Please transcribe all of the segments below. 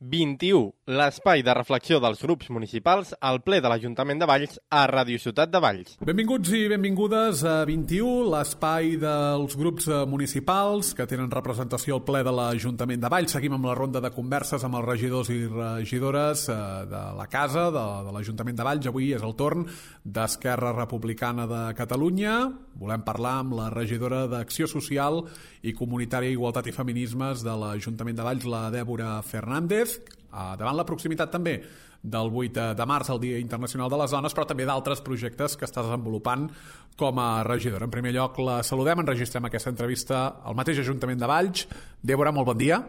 21, l'espai de reflexió dels grups municipals al ple de l'Ajuntament de Valls a Ràdio Ciutat de Valls. Benvinguts i benvingudes a 21, l'espai dels grups eh, municipals que tenen representació al ple de l'Ajuntament de Valls. Seguim amb la ronda de converses amb els regidors i regidores eh, de la casa de, de l'Ajuntament de Valls. Avui és el torn d'Esquerra Republicana de Catalunya. Volem parlar amb la regidora d'Acció Social i Comunitària Igualtat i Feminismes de l'Ajuntament de Valls, la Dèbora Fernández eh, davant la proximitat també del 8 de març, el Dia Internacional de les Dones, però també d'altres projectes que està desenvolupant com a regidora. En primer lloc, la saludem, enregistrem aquesta entrevista al mateix Ajuntament de Valls. Débora, molt bon dia.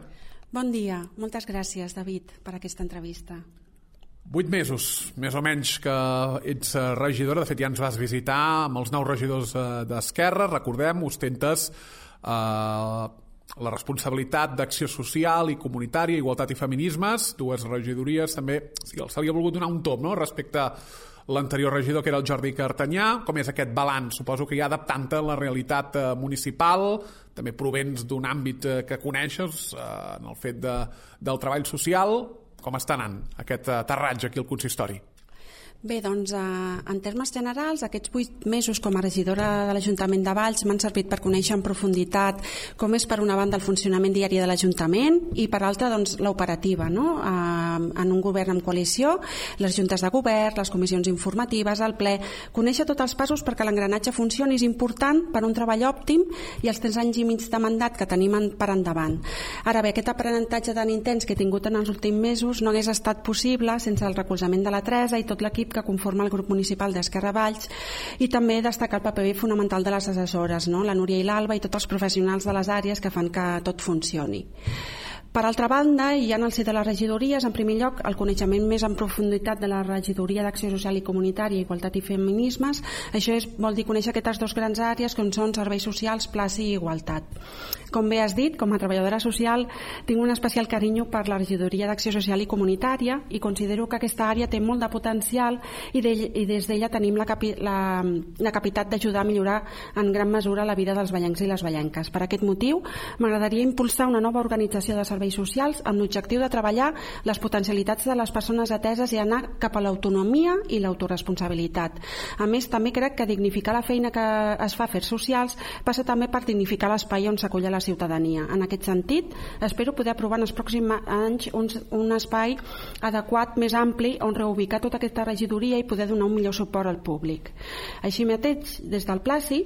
Bon dia. Moltes gràcies, David, per aquesta entrevista. Vuit mesos, més o menys, que ets eh, regidora. De fet, ja ens vas visitar amb els nous regidors eh, d'Esquerra. Recordem, ostentes eh, la responsabilitat d'acció social i comunitària, igualtat i feminismes, dues regidories també, sí, se li ha volgut donar un top no? respecte a l'anterior regidor que era el Jordi Cartanyà, com és aquest balanç? Suposo que ja adaptant-te a la realitat eh, municipal, també provens d'un àmbit eh, que coneixes eh, en el fet de, del treball social, com està anant aquest aterratge aquí al consistori? Bé, doncs, eh, en termes generals, aquests vuit mesos com a regidora de l'Ajuntament de Valls m'han servit per conèixer en profunditat com és, per una banda, el funcionament diari de l'Ajuntament i, per altra, doncs, l'operativa, no? Eh, en un govern amb coalició, les juntes de govern, les comissions informatives, el ple... Conèixer tots els passos perquè l'engranatge funcioni és important per un treball òptim i els tres anys i mig de mandat que tenim per endavant. Ara bé, aquest aprenentatge tan intens que he tingut en els últims mesos no hagués estat possible sense el recolzament de la Teresa i tot l'equip que conforma el grup municipal d'Esquerra Valls i també destacar el paper fonamental de les assessores, no? la Núria i l'Alba i tots els professionals de les àrees que fan que tot funcioni. Per altra banda, hi ha en el si de les regidories, en primer lloc, el coneixement més en profunditat de la regidoria d'Acció Social i Comunitària, Igualtat i Feminismes. Això és, vol dir conèixer aquestes dues grans àrees com són serveis socials, plaça i igualtat. Com bé has dit, com a treballadora social, tinc un especial carinyo per la regidoria d'Acció Social i Comunitària i considero que aquesta àrea té molt de potencial i, de, i des d'ella tenim la, capi, la, la capacitat d'ajudar a millorar en gran mesura la vida dels ballencs i les ballenques. Per aquest motiu, m'agradaria impulsar una nova organització de serveis socials amb l'objectiu de treballar les potencialitats de les persones ateses i anar cap a l'autonomia i l'autoresponsabilitat. A més, també crec que dignificar la feina que es fa a Fers Socials passa també per dignificar l'espai on s'acull ciutadania. En aquest sentit, espero poder aprovar en els pròxims anys un, un espai adequat, més ampli, on reubicar tota aquesta regidoria i poder donar un millor suport al públic. Així mateix, des del Placi,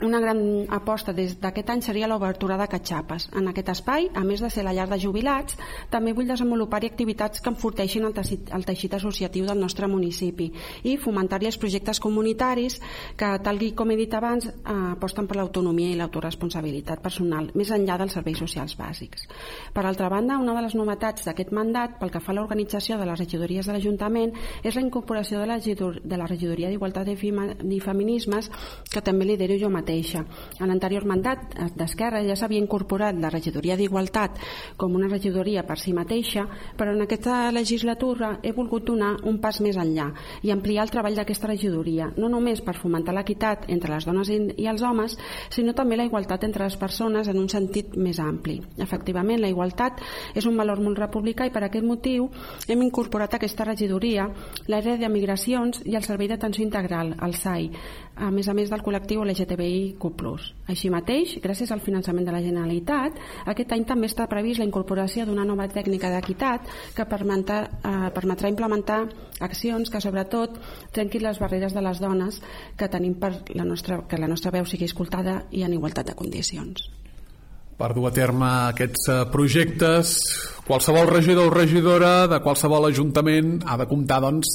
una gran aposta des d'aquest any seria l'obertura de catxapes. En aquest espai, a més de ser la llar de jubilats, també vull desenvolupar-hi activitats que enforteixin el teixit, el teixit associatiu del nostre municipi i fomentar-hi els projectes comunitaris que, tal com he dit abans, eh, aposten per l'autonomia i l'autoresponsabilitat personal, més enllà dels serveis socials bàsics. Per altra banda, una de les novetats d'aquest mandat, pel que fa a l'organització de les regidories de l'Ajuntament, és la incorporació de la, de la regidoria d'Igualtat i Feminismes, que també lidero jo mateix mateixa. En l'anterior mandat d'Esquerra ja s'havia incorporat la regidoria d'Igualtat com una regidoria per si mateixa, però en aquesta legislatura he volgut donar un pas més enllà i ampliar el treball d'aquesta regidoria, no només per fomentar l'equitat entre les dones i els homes, sinó també la igualtat entre les persones en un sentit més ampli. Efectivament, la igualtat és un valor molt republicà i per aquest motiu hem incorporat a aquesta regidoria l'àrea de migracions i el servei d'atenció integral, el SAI, a més a més del col·lectiu LGTBIQ+. Així mateix, gràcies al finançament de la Generalitat, aquest any també està previst la incorporació d'una nova tècnica d'equitat que permetrà, eh, permetrà implementar accions que sobretot trenquin les barreres de les dones que tenim per la nostra, que la nostra veu sigui escoltada i en igualtat de condicions per dur a terme aquests eh, projectes qualsevol regidor o regidora de qualsevol ajuntament ha de comptar doncs,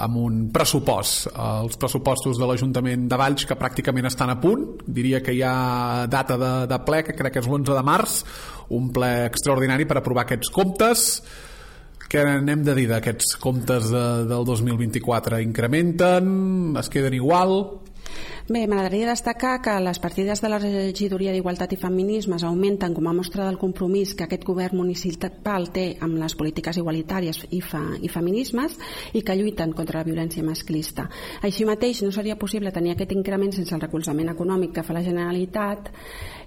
amb un pressupost els pressupostos de l'Ajuntament de Valls que pràcticament estan a punt diria que hi ha data de, de ple que crec que és l'11 de març un ple extraordinari per aprovar aquests comptes què n'hem de dir d'aquests comptes de, del 2024? Incrementen? Es queden igual? Bé, m'agradaria destacar que les partides de la regidoria d'Igualtat i Feminismes augmenten com a mostra del compromís que aquest govern municipal té amb les polítiques igualitàries i, fa, i feminismes i que lluiten contra la violència masclista. Així mateix, no seria possible tenir aquest increment sense el recolzament econòmic que fa la Generalitat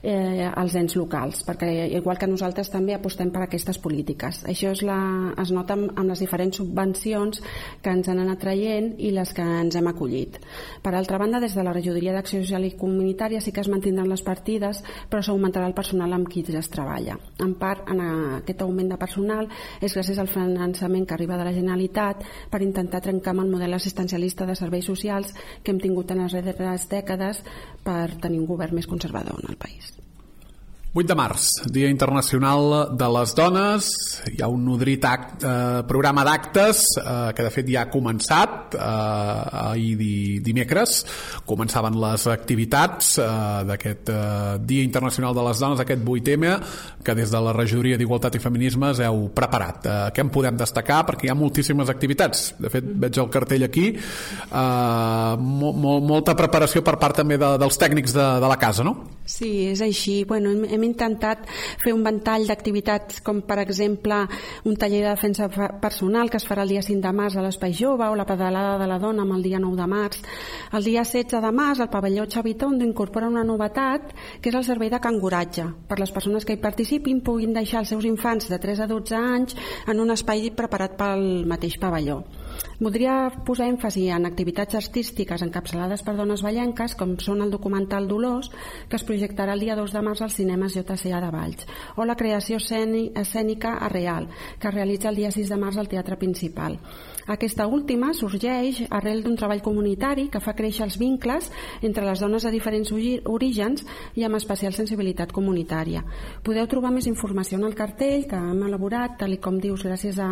eh, als ens locals, perquè igual que nosaltres també apostem per aquestes polítiques. Això es, la, es nota amb, amb les diferents subvencions que ens han anat traient i les que ens hem acollit. Per altra banda, des de la regidoria d'Acció Social i Comunitària sí que es mantindran les partides, però s'augmentarà el personal amb qui es treballa. En part, en aquest augment de personal és gràcies al finançament que arriba de la Generalitat per intentar trencar amb el model assistencialista de serveis socials que hem tingut en les darreres dècades per tenir un govern més conservador en el país. 8 de març, Dia Internacional de les Dones. Hi ha un nodrit act, eh, programa d'actes eh, que de fet ja ha començat eh, ahir di, dimecres. Començaven les activitats eh, d'aquest eh, Dia Internacional de les Dones, aquest 8M, que des de la Regidoria d'Igualtat i Feminismes heu preparat. Eh, què en podem destacar? Perquè hi ha moltíssimes activitats. De fet, veig el cartell aquí. Eh, mo, mo, molta preparació per part també de, dels tècnics de, de la casa, no? Sí, és així. Bueno, hem, hem intentat fer un ventall d'activitats com, per exemple, un taller de defensa personal que es farà el dia 5 de març a l'Espai Jove o la pedalada de la dona amb el dia 9 de març. El dia 16 de març el pavelló Xavitondo incorpora una novetat que és el servei de canguratge. Per les persones que hi participin puguin deixar els seus infants de 3 a 12 anys en un espai preparat pel mateix pavelló. Voldria posar èmfasi en activitats artístiques encapçalades per dones ballenques, com són el documental Dolors, que es projectarà el dia 2 de març als cinemes JCA de Valls, o la creació escènica a Real, que es realitza el dia 6 de març al Teatre Principal. Aquesta última sorgeix arrel d'un treball comunitari que fa créixer els vincles entre les dones de diferents orígens i amb especial sensibilitat comunitària. Podeu trobar més informació en el cartell que hem elaborat, tal com dius, gràcies a,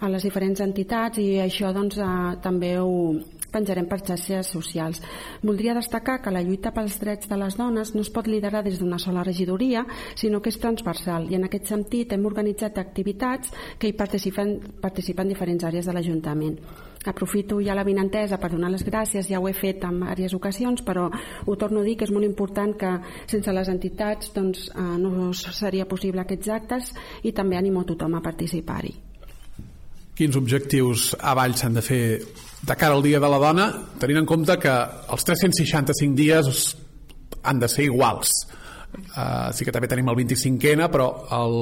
a les diferents entitats i això doncs, a, també ho penjarem per xarxes socials. Voldria destacar que la lluita pels drets de les dones no es pot liderar des d'una sola regidoria, sinó que és transversal i en aquest sentit hem organitzat activitats que hi participen, participen diferents àrees de l'Ajuntament. Aprofito ja la vinentesa per donar les gràcies, ja ho he fet en diverses ocasions, però ho torno a dir que és molt important que sense les entitats doncs, eh, no seria possible aquests actes i també animo tothom a participar-hi quins objectius a Valls s'han de fer de cara al Dia de la Dona, tenint en compte que els 365 dies han de ser iguals. Uh, sí que també tenim el 25N, però el,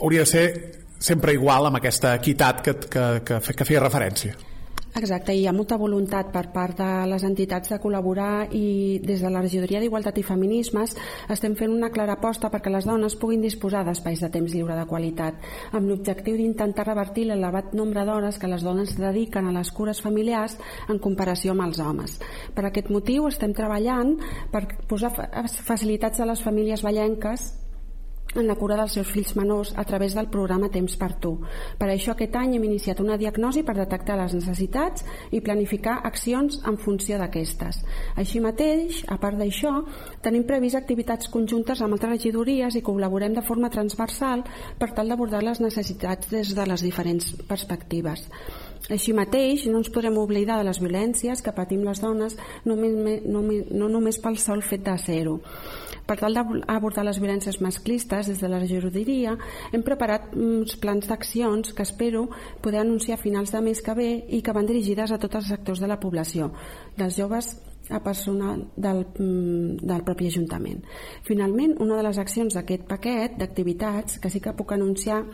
hauria de ser sempre igual amb aquesta equitat que, que, que, que feia referència. Exacte, hi ha molta voluntat per part de les entitats de col·laborar i des de la Regidoria d'Igualtat i Feminismes estem fent una clara aposta perquè les dones puguin disposar d'espais de temps lliure de qualitat, amb l'objectiu d'intentar revertir l'elevat nombre d'hores que les dones dediquen a les cures familiars en comparació amb els homes. Per aquest motiu estem treballant per posar facilitats a les famílies ballenques en la cura dels seus fills menors a través del programa Temps per Tu. Per això aquest any hem iniciat una diagnosi per detectar les necessitats i planificar accions en funció d'aquestes. Així mateix, a part d'això, tenim previst activitats conjuntes amb altres regidories i col·laborem de forma transversal per tal d'abordar les necessitats des de les diferents perspectives. Així mateix, no ens podrem oblidar de les violències que patim les dones només, no, no només pel sol fet de ser-ho. Per tal d'abordar les violències masclistes, des de la regidoria hem preparat uns plans d'accions que espero poder anunciar a finals de mes que ve i que van dirigides a tots els sectors de la població, dels joves a personal del, mm, del propi Ajuntament. Finalment, una de les accions d'aquest paquet d'activitats que sí que puc anunciar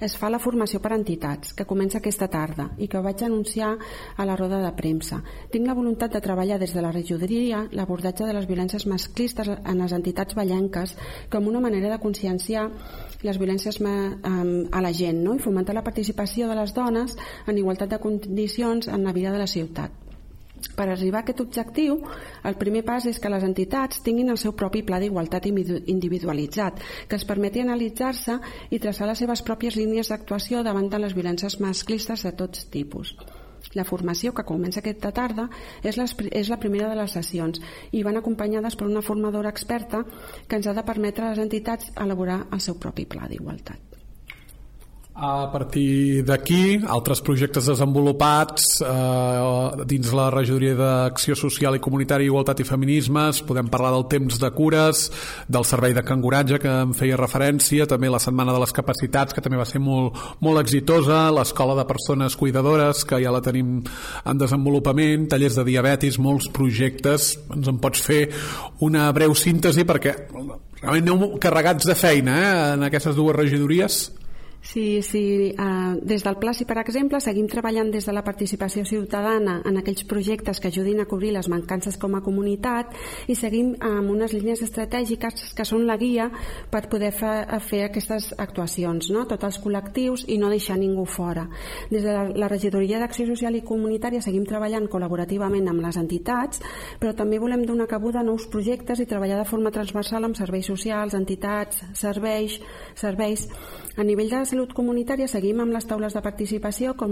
es fa la formació per entitats, que comença aquesta tarda i que vaig anunciar a la roda de premsa. Tinc la voluntat de treballar des de la regidoria l'abordatge de les violències masclistes en les entitats ballenques com una manera de conscienciar les violències a la gent no? i fomentar la participació de les dones en igualtat de condicions en la vida de la ciutat. Per arribar a aquest objectiu, el primer pas és que les entitats tinguin el seu propi pla d'igualtat individualitzat, que es permeti analitzar-se i traçar les seves pròpies línies d'actuació davant de les violències masclistes de tots tipus. La formació que comença aquesta tarda és, és la primera de les sessions i van acompanyades per una formadora experta que ens ha de permetre a les entitats elaborar el seu propi pla d'igualtat. A partir d'aquí, altres projectes desenvolupats eh, dins la regidoria d'Acció Social i Comunitària, Igualtat i Feminismes, podem parlar del temps de cures, del servei de canguratge que em feia referència, també la Setmana de les Capacitats, que també va ser molt, molt exitosa, l'Escola de Persones Cuidadores, que ja la tenim en desenvolupament, tallers de diabetis, molts projectes. Ens en pots fer una breu síntesi perquè realment aneu carregats de feina eh, en aquestes dues regidories? Sí, sí. Uh, des del Placi, per exemple, seguim treballant des de la participació ciutadana en aquells projectes que ajudin a cobrir les mancances com a comunitat i seguim amb unes línies estratègiques que són la guia per poder fa, fer aquestes actuacions, no? tots els col·lectius i no deixar ningú fora. Des de la, la Regidoria d'Acció Social i Comunitària seguim treballant col·laborativament amb les entitats, però també volem donar cabuda a nous projectes i treballar de forma transversal amb serveis socials, entitats, serveis, serveis. A nivell de salut comunitària seguim amb les taules de participació com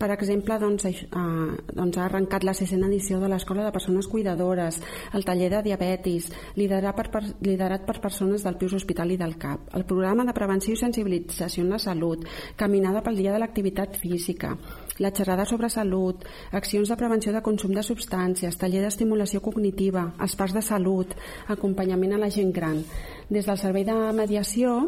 per exemple doncs, eh, doncs ha arrencat la sisena edició de l'Escola de Persones Cuidadores, el taller de diabetis, liderat per, per, liderat per persones del Pius Hospital i del CAP, el programa de prevenció i sensibilització en la salut, caminada pel dia de l'activitat física, la xerrada sobre salut, accions de prevenció de consum de substàncies, taller d'estimulació cognitiva, els parcs de salut, acompanyament a la gent gran. Des del servei de mediació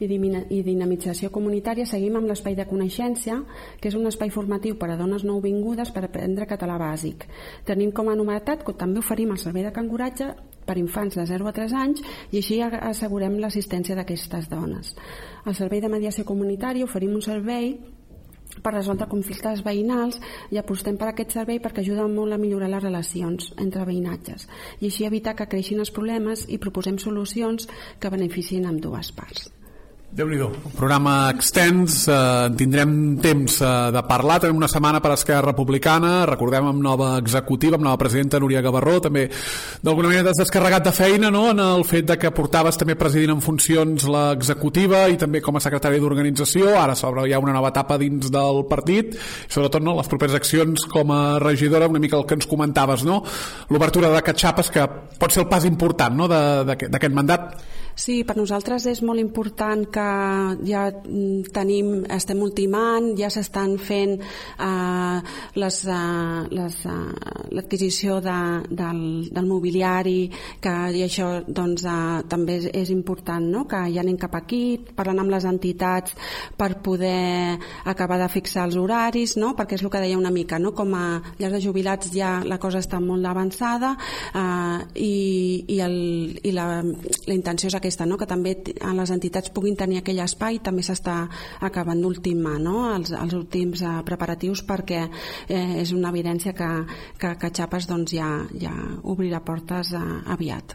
i dinamització comunitària seguim amb l'espai de coneixència, que és un espai formatiu per a dones nouvingudes per aprendre català bàsic. Tenim com a novetat que també oferim el servei de canguratge per infants de 0 a 3 anys i així assegurem l'assistència d'aquestes dones. Al servei de mediació comunitària oferim un servei per resoldre conflictes veïnals i apostem per aquest servei perquè ajuda molt a millorar les relacions entre veïnatges i així evitar que creixin els problemes i proposem solucions que beneficien amb dues parts déu nhi programa extens, eh, tindrem temps eh, de parlar, tenim una setmana per Esquerra Republicana, recordem amb nova executiva, amb nova presidenta Núria Gavarró, també d'alguna manera t'has descarregat de feina no? en el fet de que portaves també presidint en funcions l'executiva i també com a secretari d'organització, ara s'obre ja una nova etapa dins del partit, i sobretot no, les properes accions com a regidora, una mica el que ens comentaves, no? l'obertura de Catxapes, que pot ser el pas important no? d'aquest mandat. Sí, per nosaltres és molt important que ja mm, tenim, estem ultimant, ja s'estan fent eh, les, eh, les, eh, l'adquisició de, del, del mobiliari, que i això doncs, eh, també és, és important no? que ja anem cap aquí, parlant amb les entitats per poder acabar de fixar els horaris, no? perquè és el que deia una mica, no? com a llars de jubilats ja la cosa està molt avançada eh, i, i, el, i la, la intenció és aquesta no? que també les entitats puguin tenir aquell espai, també s'està acabant d'ultimar no? els, els últims eh, preparatius perquè eh, és una evidència que, que, que Xapes doncs, ja, ja obrirà portes eh, aviat.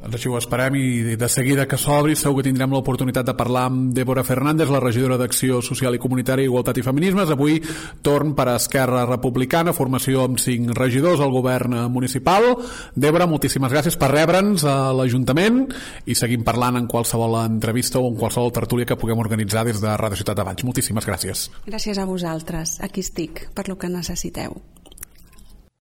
Doncs així ho esperem i de seguida que s'obri segur que tindrem l'oportunitat de parlar amb Débora Fernández, la regidora d'Acció Social i Comunitària, Igualtat i Feminismes. Avui torn per a Esquerra Republicana, formació amb cinc regidors al govern municipal. Débora, moltíssimes gràcies per rebre'ns a l'Ajuntament i seguim parlant en qualsevol entrevista o en qualsevol tertúlia que puguem organitzar des de Ràdio Ciutat de Baix. Moltíssimes gràcies. Gràcies a vosaltres. Aquí estic, per lo que necessiteu.